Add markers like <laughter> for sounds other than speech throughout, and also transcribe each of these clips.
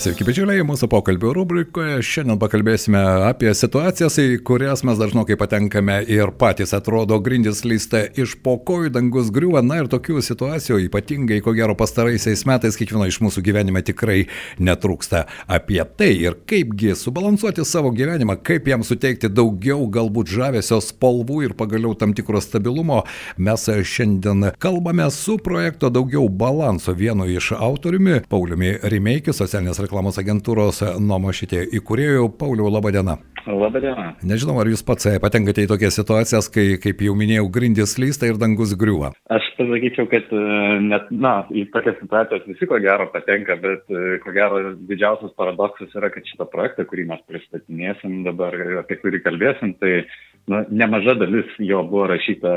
Sveiki, bičiuliai, mūsų pokalbio rubrikoje šiandien pakalbėsime apie situacijas, į kurias mes dažnokai patenkame ir patys atrodo grindis lysta iš pokojų, dangus griūva, na ir tokių situacijų ypatingai, ko gero, pastaraisiais metais kiekvieno iš mūsų gyvenime tikrai netrūksta. Apie tai ir kaipgi subalansuoti savo gyvenimą, kaip jam suteikti daugiau galbūt žavesio spalvų ir pagaliau tam tikro stabilumo, mes šiandien kalbame su projekto daugiau balanso vienu iš autoriumi, Pauliumi Rimeikis, socialinės reklamos reklamos agentūros Nomošitė įkūrėjų. Pauliau, laba diena. Labą dieną. Nežinau, ar jūs pats patenkate į tokias situacijas, kai, kaip jau minėjau, grindis lysta ir dangus griūva. Aš pasakyčiau, kad e, net, na, į tokias situacijas visi ko gero patenka, bet e, ko gero didžiausias paradoksas yra, kad šitą projektą, kurį mes pristatinėsim dabar, apie kurį kalbėsim, tai na, nemaža dalis jo buvo rašyta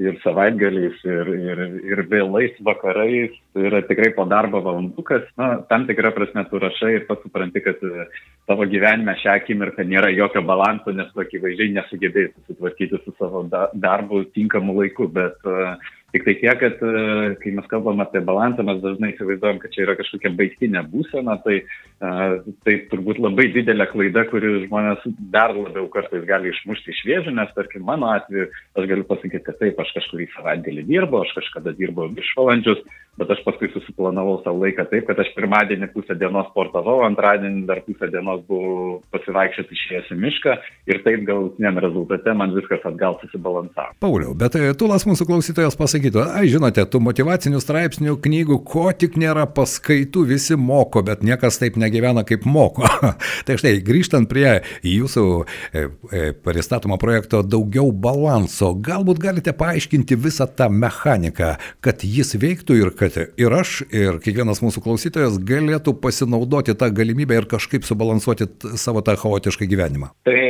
ir savaitgaliais, ir, ir, ir vėlais vakarais, tai yra tikrai po darbo valandukas, na, tam tikrą prasme tu rašai ir pats supranti, kad e, tavo gyvenime šią akimirką nėra jokio balanso, nes tu akivaizdžiai nesugebėjai susitvarkyti su savo da darbu tinkamu laiku, bet uh, Tik tai tiek, kad e, kai mes kalbam apie balansą, mes dažnai įsivaizduojam, kad čia yra kažkokia baigtinė būsena, tai tai turbūt labai didelė klaida, kuri žmonės dar labiau kartais gali išmušti iš vėžių, nes tarkim mano atveju aš galiu pasakyti, kad taip, aš kažkurį savaitgalį dirbu, aš kažkada dirbau viršvalandžius, bet aš paskui susiplanavau savo laiką taip, kad aš pirmadienį pusę dienos sportavau, antradienį dar pusę dienos buvau pasivaikščioti išėjęs į mišką ir taip galutiniam rezultate man viskas atgal susibalansavo. Pauliau, bet e, Tulas mūsų klausytojas pasakė, pasakytų, ai žinote, tų motivacinių straipsnių, knygų, ko tik nėra paskaitų, visi moko, bet niekas taip negyvena kaip moko. <laughs> tai štai, grįžtant prie jūsų e, e, pristatomo projekto daugiau balanso, galbūt galite paaiškinti visą tą mechaniką, kad jis veiktų ir kad ir aš, ir kiekvienas mūsų klausytojas galėtų pasinaudoti tą galimybę ir kažkaip subalansuoti savo tą chaotišką gyvenimą. Tai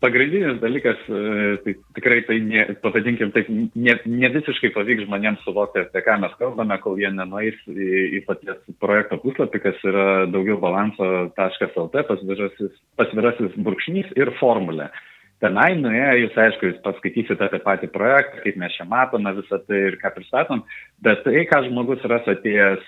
pagrindinis dalykas, e, tai tikrai tai, ne, pavadinkim, taip, ne, ne visiškai visiškai pavyks žmonėms suvokti, apie ką mes kalbame, kol jie nenueis į, į paties projekto puslapį, kas yra daugiau balanso.lt pasvirasis, pasvirasis brūkšnys ir formulė. Tenai nuėję, jūs aišku, jūs paskaitysite apie patį projektą, kaip mes čia matome visą tai ir ką pristatom, bet tai, ką žmogus ras atėjęs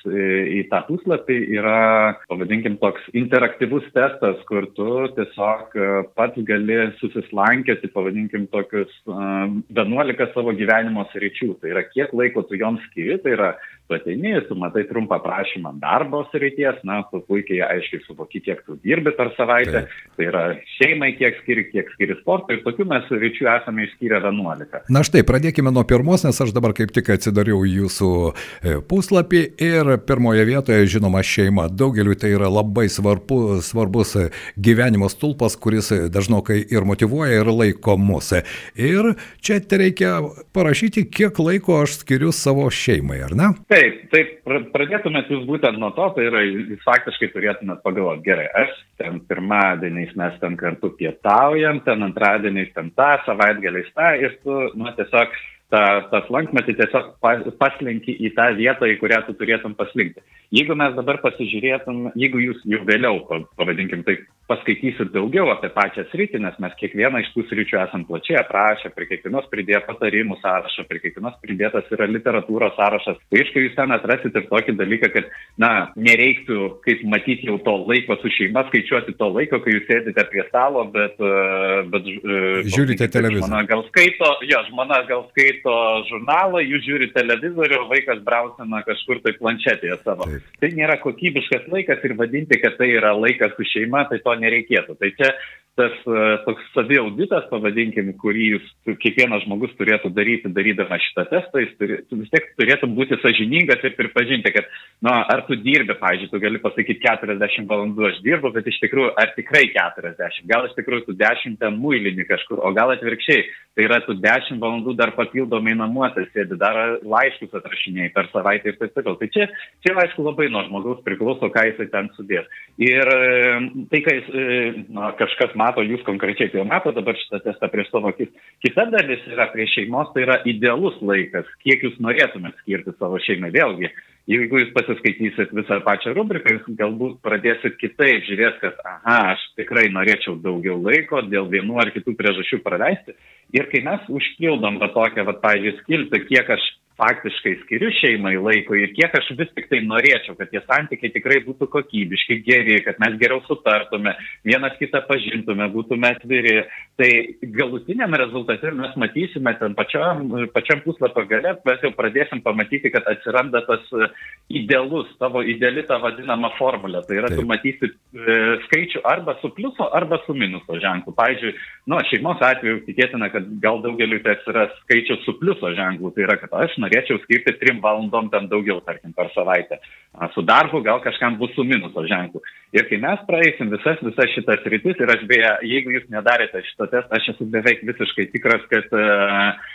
į tą puslapį, yra, pavadinkim, toks interaktyvus testas, kur tu tiesiog e, pats gali susislankioti, pavadinkim, tokius 11 e, savo gyvenimo sričių. Tai yra, kiek laiko tu joms skiri, tai yra, tu ateini, tu matai trumpą prašymą darbo srities, na, tu puikiai aiškiai suvoki, kiek tu dirbi per savaitę, Taip. tai yra šeimai, kiek skiri, kiek skiri sportui ir tokių mes ryčių esame išskyrę 11. Na štai, pradėkime nuo pirmos, nes aš dabar kaip tik atsidariau jūsų e, puslapį ir pirmoje vietoje, žinoma, šeima. Daugeliu tai yra labai svarbu, svarbus gyvenimo stulpas, kuris dažnokai ir motivuoja, ir laiko mus. Ir čia reikia parašyti, kiek laiko aš skiriu savo šeimai, ar ne? Taip, taip, pradėtumėt jūs būtent nuo to, tai yra, jūs faktiškai turėtumėt pagalvoti, gerai, aš ten pirmadieniais mes ten kartu pietaujam, ten antradieniais ten tą, savaitgaliais tą ir tu, nu, tiesiog tą, tas lankmetį tiesiog paslinki į tą vietą, į kurią tu turėtum paslinkti. Jeigu mes dabar pasižiūrėtum, jeigu jūs jau vėliau, pavadinkim tai, paskaitysit daugiau apie pačią sritį, nes mes kiekvieną iš tų sričių esam plačiai aprašę, prie kiekvienos pridėję patarimų sąrašą, prie kiekvienos pridėtas yra literatūros sąrašas. Tai aišku, jūs ten atrasit ir tokį dalyką, kad, na, nereiktų, kaip matyti jau to laiko su šeima, skaičiuoti to laiko, kai jūs sėdite prie stalo, bet... E, bet e, Žiūrite televizorių. Žmona gal skaito, jo, žmona gal skaito žurnalą, jūs žiūrite televizorių, vaikas brausina kažkur tai planšetėje savo. Taip. Tai nėra kokybiškas laikas ir vadinti, kad tai yra laikas su šeima, tai to nereikėtų. Tai čia tas e, toks saviauditas, pavadinkim, kurį jūs, kiekvienas žmogus turėtų daryti, darydama šitą testą, jis turi, vis tiek turėtų būti sažiningas ir pripažinti, kad, na, ar tu dirbi, pavyzdžiui, tu gali pasakyti 40 valandų aš dirbu, bet iš tikrųjų, ar tikrai 40, gal iš tikrųjų tu 10 ten muilinį kažkur, o gal atvirkščiai, tai yra tu 10 valandų dar papildomai namuose sėdi, dar laiškus atrašinėjai per savaitę ir taip toliau. Tai čia, čia aišku, labai nuo žmogaus priklauso, ką jisai ten sudės. Ir e, tai, kai e, na, kažkas man mato, jūs konkrečiai tai jau mato dabar šitą testą prieš savo akis. Kita dalis yra prie šeimos, tai yra idealus laikas, kiek jūs norėtumėte skirti savo šeimai. Vėlgi, jeigu jūs pasiskaitysit visą pačią rubriką, jūs galbūt pradėsit kitaip žiūrėti, kad, aha, aš tikrai norėčiau daugiau laiko dėl vienų ar kitų priežasčių praleisti. Ir kai mes užpildom va tokią, va, pavyzdžiui, skiltį, kiek aš faktiškai skiriu šeimai laiko ir kiek aš vis tik tai norėčiau, kad tie santykiai tikrai būtų kokybiški, geri, kad mes geriau sutartume, vienas kitą pažintume, būtume atviri. Tai galutiniam rezultate mes matysime ten pačiam, pačiam puslapio gale, mes jau pradėsim pamatyti, kad atsiranda tas idealus, tavo ideali ta vadinama formulė. Tai yra, Taip. tu matysi e, skaičių arba su pliuso, arba su minuso ženklu. Pavyzdžiui, nu, šeimos atveju tikėtina, kad gal daugeliu tai atsiras skaičius su pliuso ženklu. Tai yra, kad aš norėčiau skirti trim valandom ten daugiau, tarkim, per savaitę. Su darbu gal kažkam bus su minuso ženklu. Ir kai mes praeisim visas, visas šitas rytis, ir aš beje, jeigu jūs nedarėte šito testo, aš esu beveik visiškai tikras, kad uh,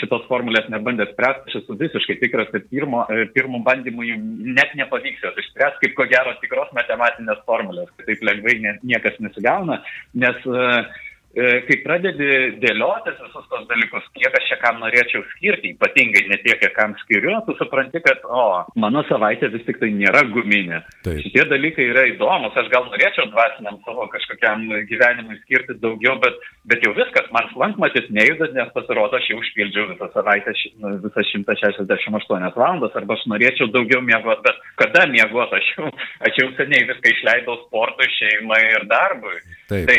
šitos formulės nebandė spręsti, aš esu visiškai tikras, kad pirmo, pirmų bandymų net nepavyks jos išspręsti, kaip ko gero tikros matematinės formulės, taip lengvai niekas nesigauna, nes uh, E, kai pradedi dėliotis visus tos dalykus, kiek aš čia kam norėčiau skirti, ypatingai ne tiek, kiek kam skiriu, tu supranti, kad, o, mano savaitė vis tik tai nėra guminė. Taip. Šitie dalykai yra įdomus, aš gal norėčiau dvasiniam savo kažkokiam gyvenimui skirti daugiau, bet, bet jau viskas, man slankmatis nejuda, nes pasirodo, aš jau užpildžiau visą savaitę, nu, visą 168 valandas, arba aš norėčiau daugiau miegoti, bet kada miegoti, aš jau, aš jau seniai viską išleidau sportui, šeimai ir darbui. Taip. Tai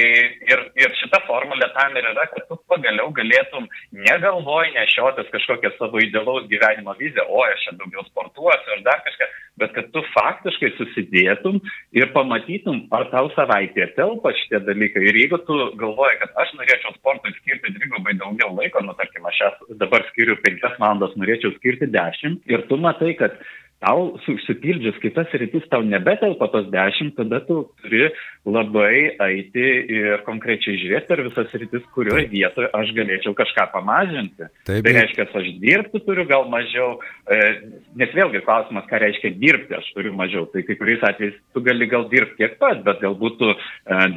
ir, ir šita formulė tam ir yra, kad tu pagaliau galėtum negalvoj nešiotis kažkokią savo idealaus gyvenimo viziją, o aš čia daugiau sportuosiu ar dar kažką, bet kad tu faktiškai susidėtum ir pamatytum, ar tau savaitėje telpa šitie dalykai. Ir jeigu tu galvoji, kad aš norėčiau sportui skirti dvigubai daugiau laiko, nu tarkim, aš dabar skiriu 5 valandas, norėčiau skirti 10 ir tu matai, kad tau susipildžius kitas rytis, tau nebetelpa tos dešimt, tada tu turi labai eiti ir konkrečiai žiūrėti per visas rytis, kurioje vietoje aš galėčiau kažką pamažinti. Taip, tai reiškia, aš dirbti turiu gal mažiau, e, nes vėlgi klausimas, ką reiškia dirbti, aš turiu mažiau. Tai kai kuriais atvejais tu gali gal dirbti tiek pat, bet galbūt tu e,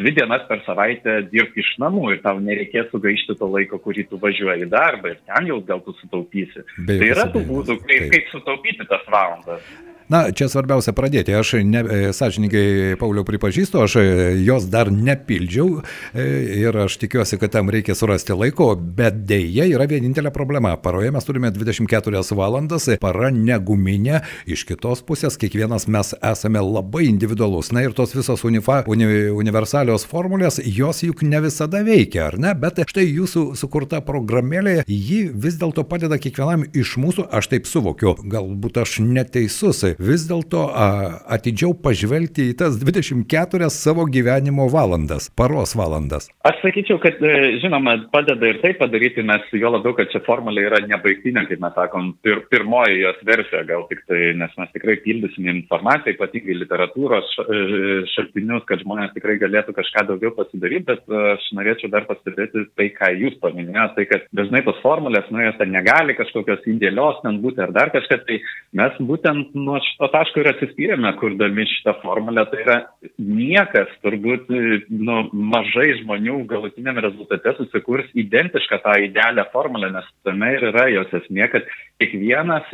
dvi dienas per savaitę dirbti iš namų ir tau nereikės sugaišti to laiko, kurį tu važiuoji į darbą ir ten jau gal tu sutaupysi. Be tai yra tų būdų, kaip, kaip sutaupyti tas valandas. but Na, čia svarbiausia pradėti. Aš ne, e, sąžininkai, Pauliau, pripažįstu, aš e, jos dar nepildžiau e, ir aš tikiuosi, kad tam reikia surasti laiko, bet dėja yra vienintelė problema. Paroje mes turime 24 valandas, para neguminė, iš kitos pusės kiekvienas mes esame labai individualus. Na ir tos visos unifa, uni, universalios formulės, jos juk ne visada veikia, ar ne? Bet štai jūsų sukurta programėlė, ji vis dėlto padeda kiekvienam iš mūsų, aš taip suvokiu, galbūt aš neteisus vis dėlto atidžiau pažvelgti į tas 24 savo gyvenimo valandas, paros valandas? Aš sakyčiau, kad e, žinoma, padeda ir tai padaryti, nes jo labiau, kad čia formulė yra nebaigtinė, kaip mes sakom, pir, pirmoji jos versija, gal tik tai, nes mes tikrai pildysime informaciją, ypatingai literatūros e, šaltinius, kad žmonės tikrai galėtų kažką daugiau pasidaryti, bet e, aš norėčiau dar pastebėti tai, ką jūs paminėjote, tai kad dažnai tos formulės, nu, jos ten negali kažkokios indėlios ten būti ar dar kažką, tai mes būtent nuo šito taško ir atsispyrėme, kurdami šitą formulę. Tai yra niekas, turbūt nu, mažai žmonių galutiniam rezultate susikurs identišką tą idealią formulę, nes tame ir yra jos esmė, kad kiekvienas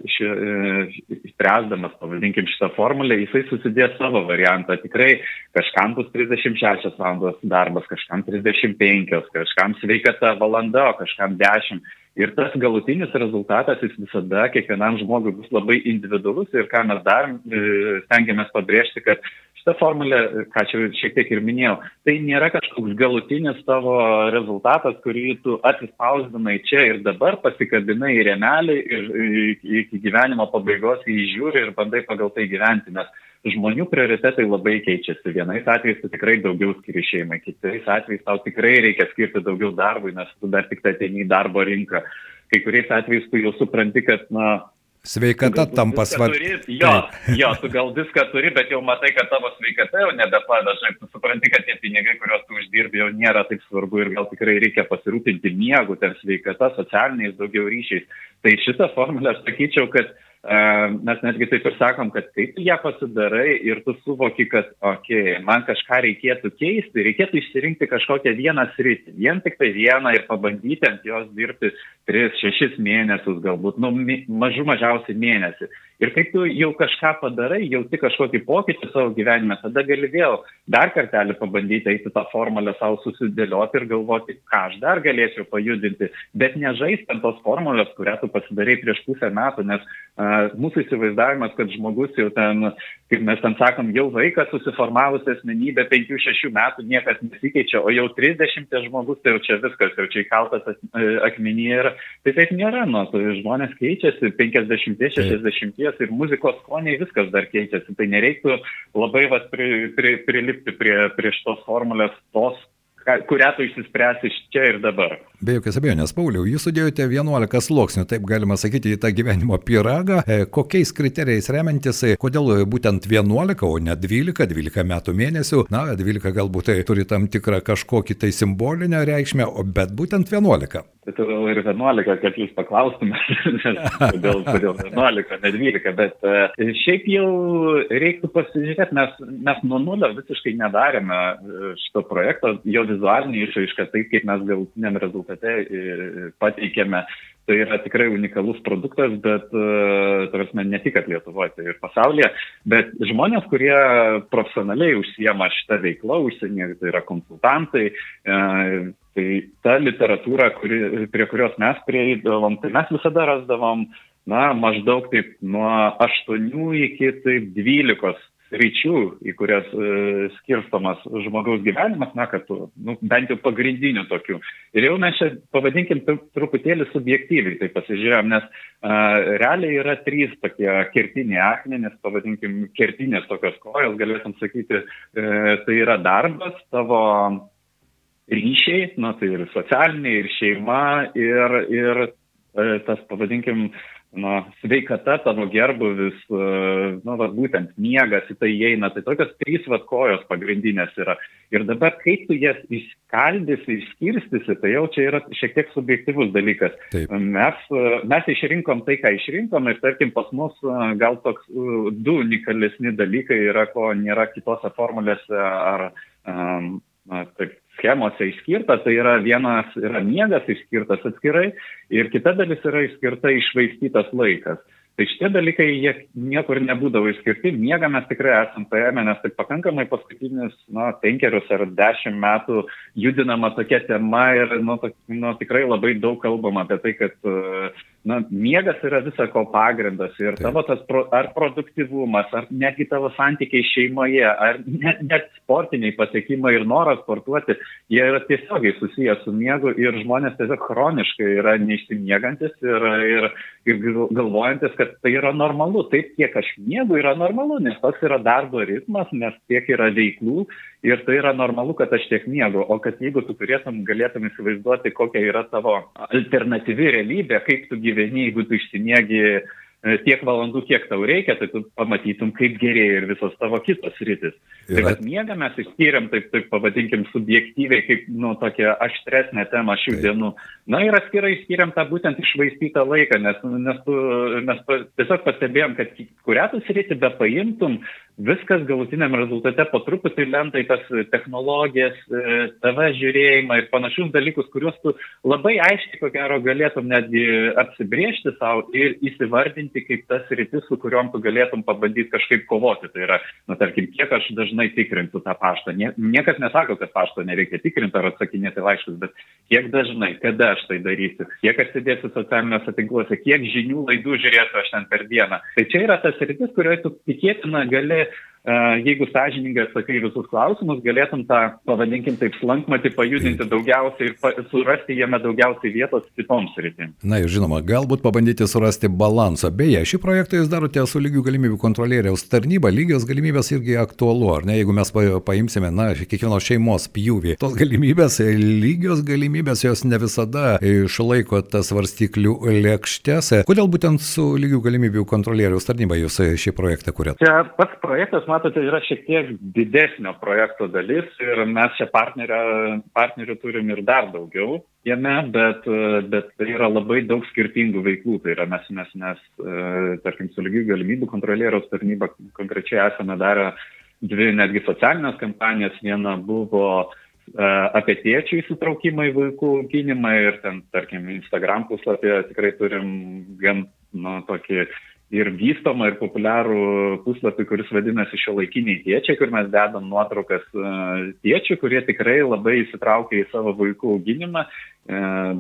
spręsdamas, pavadinkim, šitą formulę, jisai susidės savo variantą. Tikrai kažkam bus 36 valandos darbas, kažkam 35, kažkam sveikata valanda, o kažkam 10. Ir tas galutinis rezultatas jis visada kiekvienam žmogui bus labai individualus ir ką mes darom, e, stengiamės pabrėžti, kad šita formulė, ką čia šiek tiek ir minėjau, tai nėra kažkoks galutinis tavo rezultatas, kurį tu atsispausdinai čia ir dabar, pasikabinai į remelį ir iki gyvenimo pabaigos jį žiūri ir bandai pagal tai gyventi. Nes žmonių prioritetai labai keičiasi. Vienais atvejais tu tikrai daugiau skiri šeimai, kitais atvejais tau tikrai reikia skirti daugiau darbui, nes tu dar tik tai ateini į darbo rinką. Kai kuriais atvejais tu jau supranti, kad, na, Sveikata tampa svarbi. Jo, jo, tu gal viską turi, bet jau matai, kad tavo sveikata jau nebepada. Žinai, tu supranti, kad tie pinigai, kuriuos tu uždirbi, jau nėra taip svarbu ir gal tikrai reikia pasirūpinti miegu, ten sveikata, socialiniais daugiau ryšiais. Tai šitą formulę aš sakyčiau, kad uh, Mes netgi taip ir sakom, kad kai tu ją pasidarai ir tu suvoki, kad, okei, okay, man kažką reikėtų keisti, reikėtų išsirinkti kažkokią vieną sritį, vien tik tai vieną ir pabandyti ant jos dirbti 3-6 mėnesius, galbūt, nu, mažų mažiausiai mėnesį. Ir kai tu jau kažką padarai, jauti kažkokį pokytį savo gyvenime, tada gali vėl dar kartelį pabandyti eiti tą formulę savo susidėlioti ir galvoti, ką aš dar galėčiau pajudinti, bet nežaisti ant tos formulės, kurią tu pasidarai prieš pusę metų, nes uh, mūsų įsivaizdavimas, kad žmogus jau ten, kaip mes ten sakom, jau vaikas susiformavusi asmenybė 5-6 metų niekas nesikeičia, o jau 30 žmogus tai jau čia viskas, jau čia įkaltas akmenyje ir tai taip nėra, nu, žmonės keičiasi 50-60 ir muzikos skoniai viskas dar keičiasi, tai nereiktų labai vas pri, pri, prilipti prie, prie šitos formulės tos, kurią tu išsispręsi čia ir dabar. Be jokios abejonės, Pauliau, jūs sudėjote 11 sluoksnių, taip galima sakyti, į tą gyvenimo pyragą. E, kokiais kriterijais remiantis, e, kodėl būtent 11, o ne 12, 12 metų mėnesių, na, 12 galbūt tai turi tam tikrą kažkokį tai simbolinę reikšmę, bet būtent 11. Tai todėl ir 11, kad jūs paklaustumėte, <laughs> kodėl, kodėl 11, ne 12, bet šiaip jau reiktų pasižiūrėti, mes, mes nuo nulio visiškai nedarėme šito projekto, jo vizualinį išraišką, taip kaip mes galutiniam rezultate pateikėme. Tai yra tikrai unikalus produktas, bet, e, tarsi, ne tik Lietuvoje, tai ir pasaulyje, bet žmonės, kurie profesionaliai užsiema šitą veiklą, užsienyje, tai yra konsultantai, e, tai ta literatūra, kuri, prie kurios mes prieidavom, tai mes visada rasdavom, na, maždaug taip nuo 8 iki taip 12 ryčių, į kurias e, skirstomas žmogaus gyvenimas, na, kad nu, bent jau pagrindinių tokių. Ir jau mes čia pavadinkim truputėlį subjektyviai tai pasižiūrėjom, nes a, realiai yra trys tokie kertiniai akmenys, pavadinkim kertinės tokios kojos, galėtum sakyti, e, tai yra darbas, tavo ryšiai, na, tai ir socialiniai, ir šeima, ir, ir e, tas, pavadinkim, na, sveikata, tavo gerbuvis, e, na, va, būtent miegas į tai įeina, tai tokios trys vat kojos pagrindinės yra. Ir dabar, kai tu jas išskaldysi, išskirstysi, tai jau čia yra šiek tiek subjektivus dalykas. Taip. Mes, e, mes išrinkom tai, ką išrinkom ir, tarkim, pas mus e, gal toks du unikalesni dalykai yra, ko nėra kitose formulėse ar, um, taip, schemose išskirta, tai yra vienas yra miegas išskirtas atskirai ir kita dalis yra išskirta išvaistytas laikas. Tai šitie dalykai, jie niekur nebūdavo išskirti. Miegą mes tikrai esam paėmę, nes tai pakankamai paskutinius, na, penkerius ar dešimt metų judinama tokia tema ir, nu, to, nu, tikrai labai daug kalbama apie tai, kad, na, miegas yra visako pagrindas ir Taip. tavo tas, pro, ar produktivumas, ar netgi tavo santykiai šeimoje, ar net, net sportiniai pasiekimai ir noras sportuoti, jie yra tiesiogiai susijęs su miegu ir žmonės tiesiog chroniškai yra neišsimiegantis ir, ir, ir galvojantis, kad kad tai yra normalu. Taip, kiek aš miegu, yra normalu, nes toks yra darbo ritmas, nes tiek yra veiklų ir tai yra normalu, kad aš tiek miegu. O kad jeigu tu turėtum, galėtum įsivaizduoti, kokia yra tavo alternatyvi realybė, kaip tu gyveni, jeigu tu išsimiegi E, tiek valandų, kiek tau reikia, tai tu pamatytum, kaip gerėja ir visos tavo kitos rytis. Tai kad miegą mes išskiriam, taip, taip pavadinkim, subjektyviai, kaip, nu, tokią aštresnę temą šių taip. dienų. Na ir atskirai išskiriam tą būtent išvaistytą laiką, nes, nes, tu, mes tiesiog pastebėjom, kad kurią tu sritį be paimtum, viskas galutiniam rezultate po truputį lenta į tas technologijas, e, TV žiūrėjimą ir panašius dalykus, kuriuos tu labai aiškiai, ko gero, galėtum netgi apsibriežti savo ir įsivardinti kaip tas rytis, su kuriuom tu galėtum pabandyti kažkaip kovoti. Tai yra, na, tarkim, kiek aš dažnai tikrinsiu tą paštą. Nie, niekas nesako, kad pašto nereikia tikrinti ar atsakinėti laiškus, bet kiek dažnai, kada aš tai darysiu, kiek aš sėdėsiu socialiniuose tinkluose, kiek žinių laidų žiūrėsiu aš ten per dieną. Tai čia yra tas rytis, kurioje tu tikėtina gali jeigu sąžiningai atsakai visus klausimus, galėtum tą, pavadinkim taip, slankmatį pajudinti daugiausiai ir surasti jame daugiausiai vietos kitoms rytims. Na ir žinoma, galbūt pabandyti surasti balansą. Beje, šį projektą jūs darote su lygių galimybių kontrolieriaus tarnyba, lygios galimybės irgi aktualu, ar ne, jeigu mes paimsime, na, kiekvienos šeimos pjūvį, tos galimybės, lygios galimybės jos ne visada išlaiko tas varstyklių lėkštės. Kodėl būtent su lygių galimybių kontrolieriaus tarnyba jūs šį projektą kuriate? Čia pats projektas matote, yra šiek tiek didesnio projekto dalis ir mes čia partnerių turim ir dar daugiau jame, bet, bet tai yra labai daug skirtingų veiklų. Tai yra mes, mes, mes tarkim, su lygių galimybių kontrolieriaus tarnyba konkrečiai esame darę dvi netgi socialinės kampanijas. Viena buvo apie tėčių įsitraukimą į vaikų auginimą ir ten, tarkim, Instagram puslapyje tikrai turim gan, nu, tokį ir vystomą ir populiarų puslapį, kuris vadinasi šio laikiniai tėčiai, kur mes dedam nuotraukas tėčių, kurie tikrai labai įsitraukia į savo vaikų auginimą.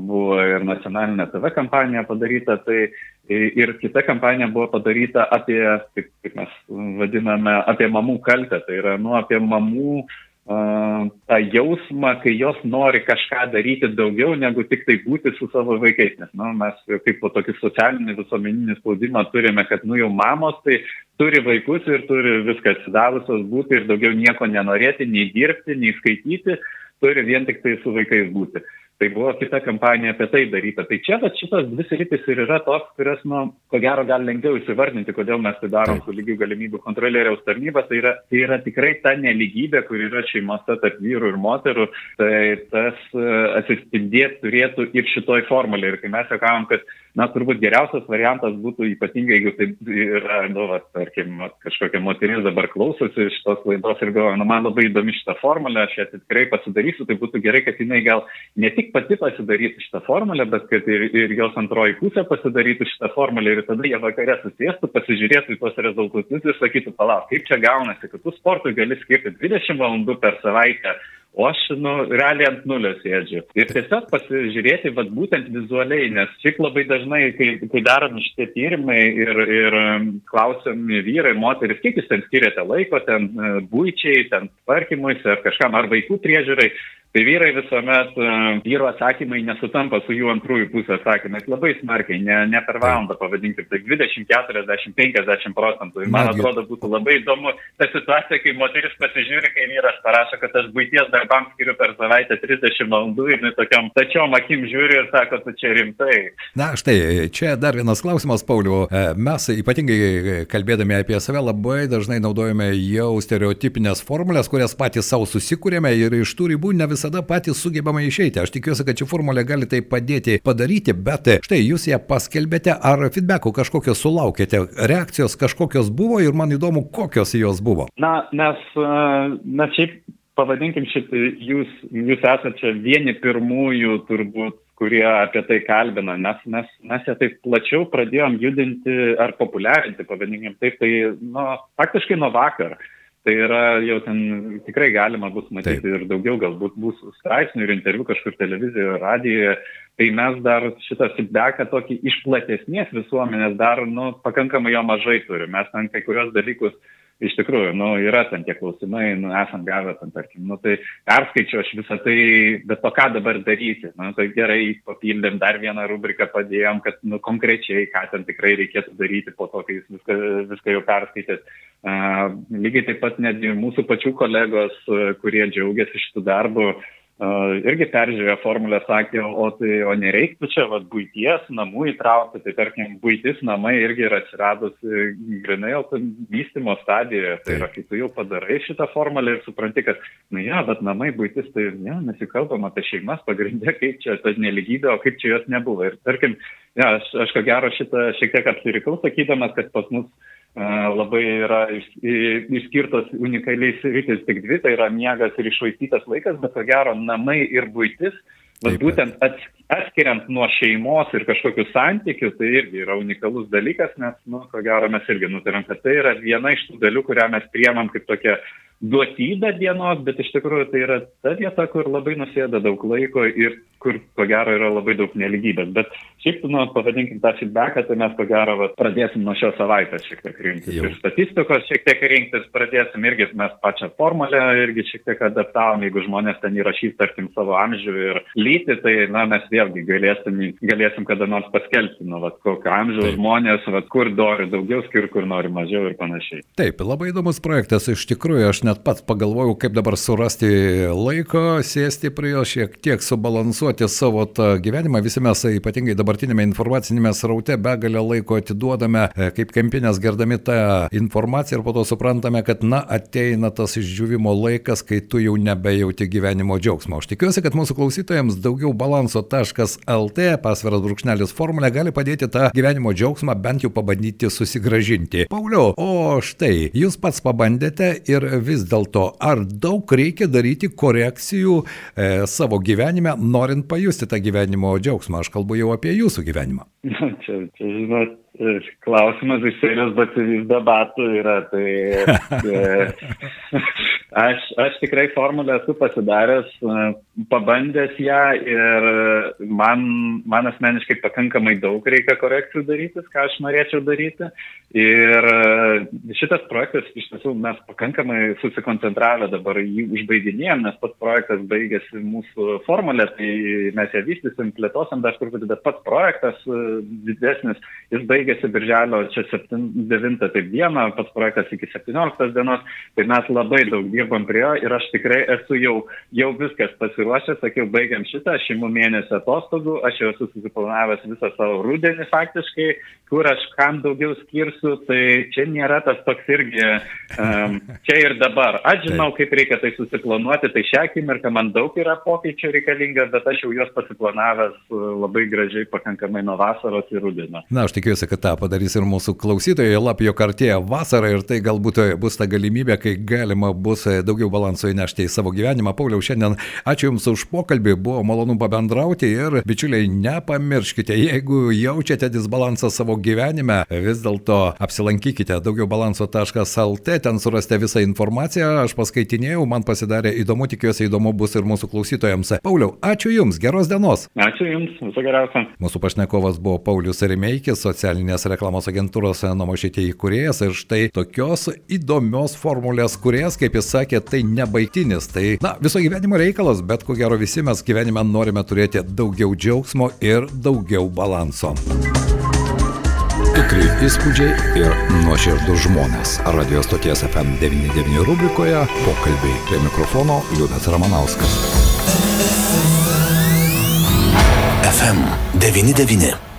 Buvo ir nacionalinė TV kampanija padaryta, tai ir kita kampanija buvo padaryta apie, kaip mes vadiname, apie mamų kaltę, tai yra nu, apie mamų uh, tą jausmą, kai jos nori kažką daryti daugiau negu tik tai būti su savo vaikais. Nes nu, mes kaip po tokį socialinį visuomeninį spaudimą turime, kad nu jau mamos tai turi vaikus ir turi viską atsidavusios būti ir daugiau nieko nenorėti, nei dirbti, nei skaityti, turi vien tik tai su vaikais būti. Tai buvo kita kampanija apie tai daryta. Tai čia, bet šitos dvi sritis ir yra tos, kurias, nu, ko gero, gal lengviau įsivardinti, kodėl mes tai darom su lygių galimybių kontrolieriaus tarnyba. Tai yra, tai yra tikrai ta neligybė, kur yra šeimose tarp vyrų ir moterų. Tai tas e, atsispindėti turėtų ir šitoj formulė. Ir kai mes sakom, kad na, turbūt geriausias variantas būtų ypatingai, jeigu tai yra, nu, va, tarkim, kažkokia moteris dabar klausosi šitos laidos ir galvoja, nu, man labai įdomi šitą formulę, aš ją tikrai pasidarysiu, tai būtų gerai, kad jinai gal ne tik pati pasidarytų šitą formulę, bet kad ir, ir jos antroji pusė pasidarytų šitą formulę ir tada jie vakare susėstų, pasižiūrėtų į tuos rezultatus ir sakytų, palauk, kaip čia gaunasi, kad tu sportui gali skirti 20 valandų per savaitę o aš, nu, realiai ant nulio sėdžiu. Ir tiesiog pasižiūrėti, vad būtent vizualiai, nes šiaip labai dažnai, kai, kai daromi šitie tyrimai ir, ir um, klausiami vyrai, moteris, kiek jūs ten skiriate laiko, ten e, būčiai, ten tvarkymuisi ar kažkam, ar vaikų priežiūrai, Tai vyrai visuomet, e, vyro atsakymai nesutampa su jų antrųjų pusės atsakymais labai smarkiai, ne, ne per valandą pavadinkim, tai 20, 40, 50 procentų. Ir man atrodo būtų labai įdomu ta situacija, kai moteris pasižiūri, kai vyras parašo, kad aš būties darbams skiriu per savaitę 30 valandų ir tokiam tačiom akim žiūri ir sako, tu čia rimtai. Na štai, čia dar vienas klausimas, Pauliu. E, mes ypatingai kalbėdami apie save labai dažnai naudojame jau stereotipinės formulės, kurias patys savo susikūrėme ir iš tų ribų ne visą visada patys sugebame išeiti. Aš tikiuosi, kad ši formulė gali tai padėti padaryti, bet štai jūs ją paskelbėte, ar feedbackų kažkokio sulaukėte, reakcijos kažkokios buvo ir man įdomu, kokios jos buvo. Na, nes, na šiaip pavadinkim šitą, jūs, jūs esate čia vieni pirmųjų turbūt kurie apie tai kalbina, nes mes, mes ją taip plačiau pradėjom judinti ar populiarinti, pavadinkim taip, tai nu, faktiškai nuo vakar. Uh, Tai yra jau ten tikrai galima bus matyti Taip. ir daugiau, galbūt bus straipsnių ir interviu kažkur televizijoje, radijoje. Tai mes dar šitą feedbacką tokį iš platesnės visuomenės dar nu, pakankamai jo mažai turime. Mes ten kai kurios dalykus iš tikrųjų, nu, yra ten tie klausimai, nu, esam gavę ten, tarkim, nu, tai perskaičiu aš visą tai, bet o ką dabar daryti, nu, tai gerai, papildėm dar vieną rubriką, padėjom, kad, nu, konkrečiai, ką ten tikrai reikėtų daryti po to, kai jūs viską, viską jau perskaitėt. Lygiai taip pat netgi mūsų pačių kolegos, kurie džiaugiasi šitų darbų, irgi peržiūrėjo formulę, sakė, o, tai, o nereiktų čia vat, būties namų įtraukti, tai tarkim, būtis namai irgi yra atsiradusi grinai vystimo stadijoje, tai yra, kai tu jau padarai šitą formulę ir supranti, kad, na ja, bet namai būtis, tai ne, nesikalbam apie šeimas pagrindė, kaip čia ta neligybė, o kaip čia jos nebuvo. Ir tarkim, ja, aš, aš ko gero šitą šiek tiek apsirikau, sakydamas, kad pas mus labai yra išskirtos unikaliais rytis tik dvi, tai yra miegas ir išvaistytas laikas, bet ko gero namai ir būtis, bet būtent atskiriant nuo šeimos ir kažkokių santykių, tai irgi yra unikalus dalykas, nes, nu, ko gero mes irgi nutarėm, kad tai yra viena iš tų dalių, kurią mes priemam kaip tokia duotybę dienos, bet iš tikrųjų tai yra ta vieta, kur labai nusėda daug laiko ir kur, ko gero, yra labai daug neligybės. Bet šiaip, nu, pavadinkim tą feedbacką, tai mes, ko gero, va, pradėsim nuo šios savaitės šiek tiek rinktis. Jau. Ir statistikos šiek tiek rinktis pradėsim irgi mes pačią formulę irgi šiek tiek adaptavom, jeigu žmonės ten įrašys, tarkim, savo amžių ir lytį, tai, na, mes vėlgi galėsim, galėsim kada nors paskelbti, nu, va, kokio amžiaus žmonės, va, kur nori daugiau skirti, kur nori mažiau ir panašiai. Taip, labai įdomus projektas, iš tikrųjų, aš net pats pagalvojau, kaip dabar surasti laiko, sėsti prie jo, šiek tiek subalansuoti savo tą gyvenimą. Visi mes, ypatingai dabartinėme informacinėme sraute, begalę laiko atiduodame, e, kaip kempinės gerdami tą informaciją ir po to suprantame, kad, na, ateina tas išdžiūvimo laikas, kai tu jau nebejauti gyvenimo džiaugsmo. Aš tikiuosi, kad mūsų klausytojams daugiau balanso.lt pasviras brūkšnelis formulė gali padėti tą gyvenimo džiaugsmą bent jau pabandyti susigražinti. Pauliau, o štai, jūs pats pabandėte ir vis dėlto, ar daug reikia daryti korekcijų e, savo gyvenime, norint bent pajusti tą gyvenimo džiaugsmą. Aš kalbu jau apie jūsų gyvenimą. Čia, čia žinot, klausimas iš serijos batsivis debatų yra. Tai, <laughs> aš, aš tikrai formulę esu pasidaręs, pabandęs ją ir man, man asmeniškai pakankamai daug reikia korekcijų daryti, ką aš norėčiau daryti. Ir šitas projektas iš tiesų mes pakankamai susikoncentravę dabar jį užbaiginėjom, nes pats projektas baigėsi mūsų formulė, tai mes ją vystysim, plėtosim dar truputį, bet pats projektas didesnis, jis baigėsi birželio čia 7-9 taip dieną, pats projektas iki 17 dienos, tai mes labai daug dirbam prie jo ir aš tikrai esu jau, jau viskas pasiruošęs, sakiau, baigiam šitą šeimų mėnesio atostogų, aš jau esu susiplanavęs visą savo rudenį faktiškai, kur aš kam daugiau skirsiu, tai čia nėra tas toks irgi um, <laughs> čia ir dabar. Aš žinau, kaip reikia tai susiplanuoti, tai šią akimirką man daug yra pokyčių reikalinga, bet aš jau juos pasiplanavęs labai gražiai pakankamai nuo vasaros ir rudenio. Na, aš tikiuosi, kad tą padarys ir mūsų klausytojai, lapio kartėje vasarą ir tai galbūt bus ta galimybė, kai galima bus daugiau balanso įnešti į savo gyvenimą. Pauliau, šiandien ačiū Jums už pokalbį, buvo malonu pabendrauti ir bičiuliai, nepamirškite, jeigu jaučiate disbalansą savo gyvenime, vis dėlto apsilankykite daugiaubalanso.lt, ten surasite visą informaciją, aš paskaitinėjau, man pasidarė įdomu, tikiuosi įdomu bus ir mūsų klausytojams. Pauliau, ačiū Jums, geros dienos. Ačiū Jums, viso geriausio. Mūsų pašnekovas buvo Paulius Remeikis, socialinės reklamos agentūros Nomošytė įkūrėjas ir štai tokios įdomios formulės kuriejas, kaip jis sakė, tai nebaigtinis, tai na, viso gyvenimo reikalas, bet ko gero visi mes gyvenime norime turėti daugiau džiaugsmo ir daugiau balanso. Tikrai įspūdžiai ir nuoširdus žmonės. Radio stoties FM99 rubrikoje pokalbiai prie mikrofono Liudas Ramanauskas. FM 99.